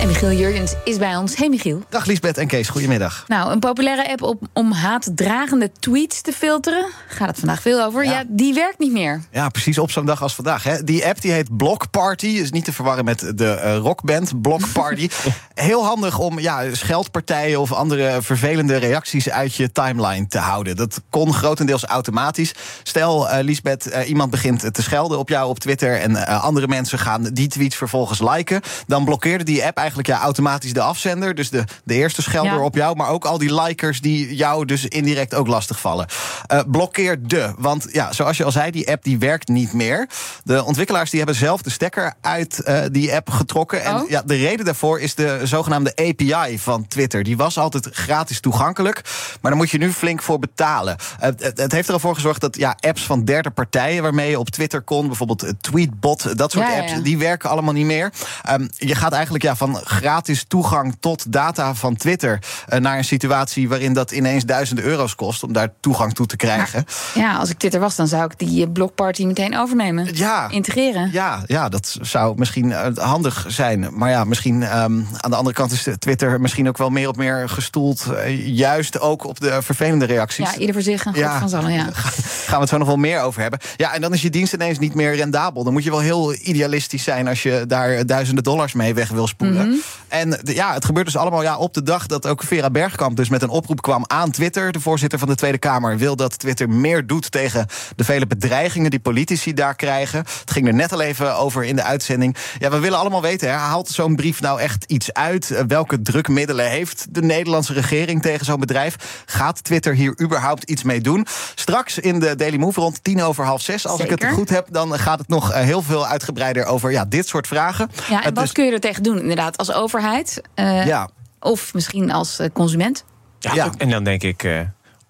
En Michiel Jurgens is bij ons. Hey Michiel. Dag Liesbeth en Kees, goedemiddag. Nou, een populaire app op, om haatdragende tweets te filteren. Gaat het vandaag veel over? Ja, Ja. die werkt niet meer. Ja, precies op zo'n dag als vandaag. Hè. Die app die heet Block Party. Is niet te verwarren met de eh, rockband Block Party. Heel handig om ja, scheldpartijen of andere vervelende reacties uit je timeline te houden. Dat kon grotendeels automatisch. Stel, eh Liesbeth, eh, iemand begint te schelden op jou op Twitter. en andere mensen gaan die tweets vervolgens liken. Dan blokkeerde die app eigenlijk ja, automatisch de afzender. Dus de, de eerste schelder Ja. op jou. Maar ook al die likers die jou dus indirect ook lastig vallen. Eh, blokkeer de. Want ja, zoals je al zei, die app die werkt niet meer. De ontwikkelaars die hebben zelf de stekker uit eh, die app getrokken. En Oh. ja, de reden daarvoor is de zogenaamde API van Twitter. Die was altijd gratis toegankelijk. Maar daar moet je nu flink voor betalen. Het, het, het heeft ervoor gezorgd dat ja, apps van derde partijen waarmee je op Twitter kon, bijvoorbeeld eh, Tweetbot, dat soort Ja, apps, ja. die werken allemaal niet meer. Ehm, je gaat eigenlijk ja, van gratis toegang tot data van Twitter eh, naar een situatie waarin dat ineens duizenden euro's kost om daar toegang toe te krijgen. Ja, als ik Twitter was, dan zou ik die eh, blokparty meteen overnemen. Ja. Integreren. Ja, ja, dat zou misschien eh, handig zijn. Maar ja, misschien ehm, aan de andere kant is Twitter misschien ook wel meer op meer gestoeld. eh, juist ook op de vervelende reacties. Ja, ieder voor zich en God Ja. van zallen, ja. Gaan we het zo nog wel meer over hebben. Ja, en dan is je dienst ineens niet meer rendabel. Dan moet je wel heel idealistisch zijn als je daar duizenden dollars mee weg wil spoelen. En de- ja, het gebeurt dus allemaal ja, op de dag dat ook Vera Bergkamp dus met een oproep kwam aan Twitter. De voorzitter van de Tweede Kamer wil dat Twitter meer doet tegen de vele bedreigingen die politici daar krijgen. Het ging er net al even over in de uitzending. Ja, we willen allemaal weten, hè, haalt zo'n brief nou echt iets uit? Eh, Welke drukmiddelen heeft de Nederlandse regering tegen zo'n bedrijf? Gaat Twitter hier überhaupt iets mee doen? Straks in de Daily Move rond tien over half zes. Als ik het goed heb, dan gaat het nog eh, heel veel uitgebreider over ja, dit soort vragen. Ja, en wat dus- kun je er tegen doen, inderdaad, als overheid? eh, ja, Of misschien als eh, consument? Ja, Ja. En dan denk ik, eh,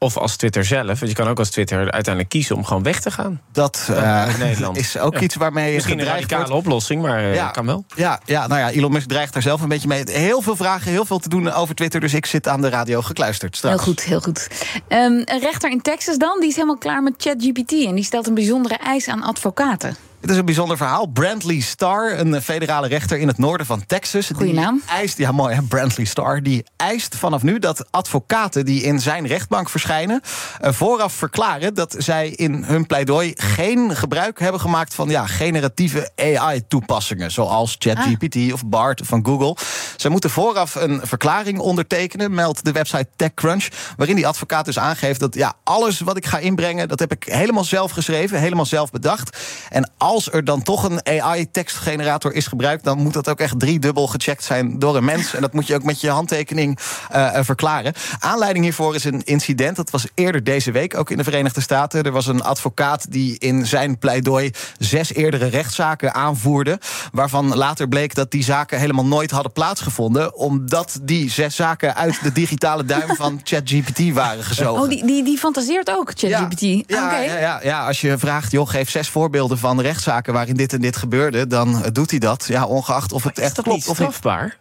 of als Twitter zelf, want je kan ook als Twitter uiteindelijk kiezen om gewoon weg te gaan. dat eh, is ook Ja. iets waarmee je Misschien een radicale wordt. oplossing, maar Ja. kan wel. Ja, ja, nou ja, Elon Musk dreigt daar zelf een beetje mee. Heel veel vragen, heel veel te doen over Twitter. Dus ik zit aan de radio gekluisterd straks. Heel goed, heel goed. Ehm, een rechter in Texas dan, die is helemaal klaar met ChatGPT... en die stelt een bijzondere eis aan advocaten. Het is een bijzonder verhaal. Brantley Starr, een federale rechter in het noorden van Texas. Goeie die naam. Eist, ja, mooi, hè? Brantley Starr. Die eist vanaf nu dat advocaten die in zijn rechtbank verschijnen. eh, vooraf verklaren dat zij in hun pleidooi geen gebruik hebben gemaakt van ja, generatieve AI-toepassingen. Zoals ChatGPT of BART van Google. Zij moeten vooraf een verklaring ondertekenen, meldt de website TechCrunch. Waarin die advocaat dus aangeeft dat ja, alles wat ik ga inbrengen, dat heb ik helemaal zelf geschreven, helemaal zelf bedacht. En als er dan toch een AI-tekstgenerator is gebruikt, dan moet dat ook echt driedubbel gecheckt zijn door een mens. En dat moet je ook met je handtekening eh, eh, verklaren. Aanleiding hiervoor is een incident. Dat was eerder deze week, ook in de Verenigde Staten. Er was een advocaat die in zijn pleidooi zes eerdere rechtszaken aanvoerde. Waarvan later bleek dat die zaken helemaal nooit hadden plaatsgevonden. Omdat die zes zaken uit de digitale duim van ChatGPT waren gezogen. Oh, die, die, die fantaseert ook, ChatGPT. Ja, Oké. ja, ja, ja, als je vraagt, joh, geef zes voorbeelden van rechtszaken waarin dit en dit gebeurde, dan eh, doet hij dat. Ja, ongeacht of het Is echt dat klopt niet of niet. strafbaar?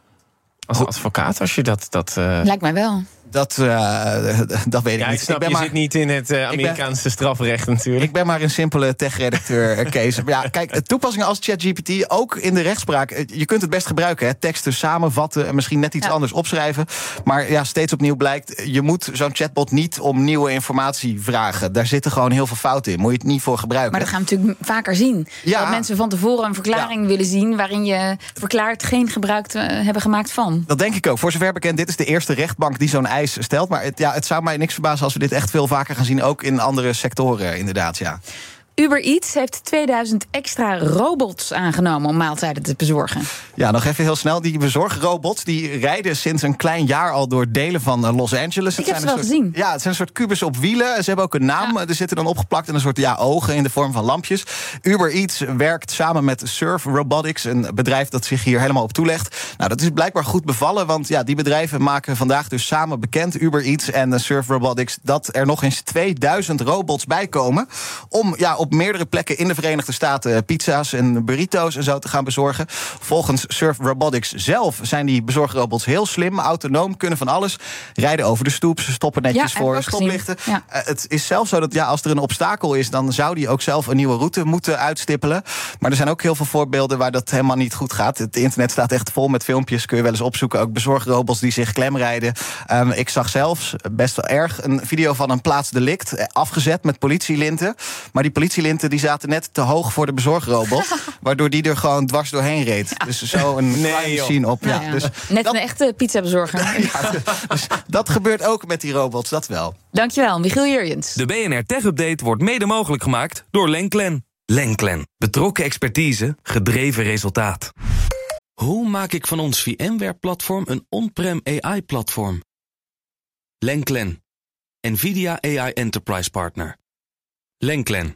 Als advocaat, als je dat... dat eh, Lijkt mij wel. Dat, eh, dat weet ik ja, ik niet. snap, ben je maar, zit niet in het eh, Amerikaanse strafrecht natuurlijk. ik ben maar een simpele tech-redacteur, eh, Kees. Maar ja, kijk, toepassingen als ChatGPT, ook in de rechtspraak. Je kunt het best gebruiken, hè. teksten samenvatten en misschien net iets Ja. anders opschrijven. Maar ja, steeds opnieuw blijkt, je moet zo'n chatbot niet om nieuwe informatie vragen. Daar zitten gewoon heel veel fouten in. Moet je het niet voor gebruiken. Maar dat gaan we natuurlijk vaker zien. Ja. Dat mensen van tevoren een verklaring willen zien... waarin je verklaart geen gebruik te hebben gemaakt van. Dat denk ik ook. Voor zover bekend, dit is de eerste rechtbank die zo'n stelt. Maar het, ja, het zou mij niks verbazen als we dit echt veel vaker gaan zien. Ook in andere sectoren, inderdaad. Ja. Uber Eats heeft 2000 extra robots aangenomen om maaltijden te bezorgen. ja, nog even heel snel. Die bezorgrobots die rijden sinds een klein jaar al door delen van eh, Los Angeles. Ik Het heb zijn ze wel soort- gezien. Ja, het zijn een soort kubus op wielen. Ze hebben ook een naam. Er zitten dan opgeplakt in een soort ja, ogen in de vorm van lampjes. Uber Eats werkt samen met Surf Robotics, een bedrijf dat zich hier helemaal op toelegt. Nou, dat is blijkbaar goed bevallen, want ja, die bedrijven maken vandaag dus samen bekend, Uber Eats en eh, Surf Robotics, dat er nog eens 2000 robots bij komen om ja, op op meerdere plekken in de Verenigde Staten pizza's en burrito's en zo te gaan bezorgen. Volgens Surf Robotics zelf zijn die bezorgrobots heel slim, autonoom, kunnen van alles. Rijden over de stoep, ze stoppen netjes Ja, voor stoplichten. Ja. Eh, het is zelfs zo dat ja, als er een obstakel is, dan zou die ook zelf een nieuwe route moeten uitstippelen. Maar er zijn ook heel veel voorbeelden waar dat helemaal niet goed gaat. Het internet staat echt vol met filmpjes, kun je wel eens opzoeken. Ook bezorgrobots die zich klemrijden. Ehm, ik zag zelfs, best wel erg, een video van een plaatsdelict. eh, Afgezet met politielinten. Maar die politielinten die zaten net te hoog voor de bezorgrobot. waardoor die er gewoon dwars doorheen reed. Dus zo een Nee, scene op. Ja, ja, dus, Net dat, een echte pizza bezorger. dus dat gebeurt ook met die robots, dat wel. Dankjewel, Michiel Jurjens. De BNR Tech Update wordt mede mogelijk gemaakt door Lenklen. Lenklen. Betrokken expertise, gedreven resultaat. Hoe maak ik van ons VMware-platform een on-prem AI-platform? Lenklen. NVIDIA AI Enterprise Partner. Lenklen.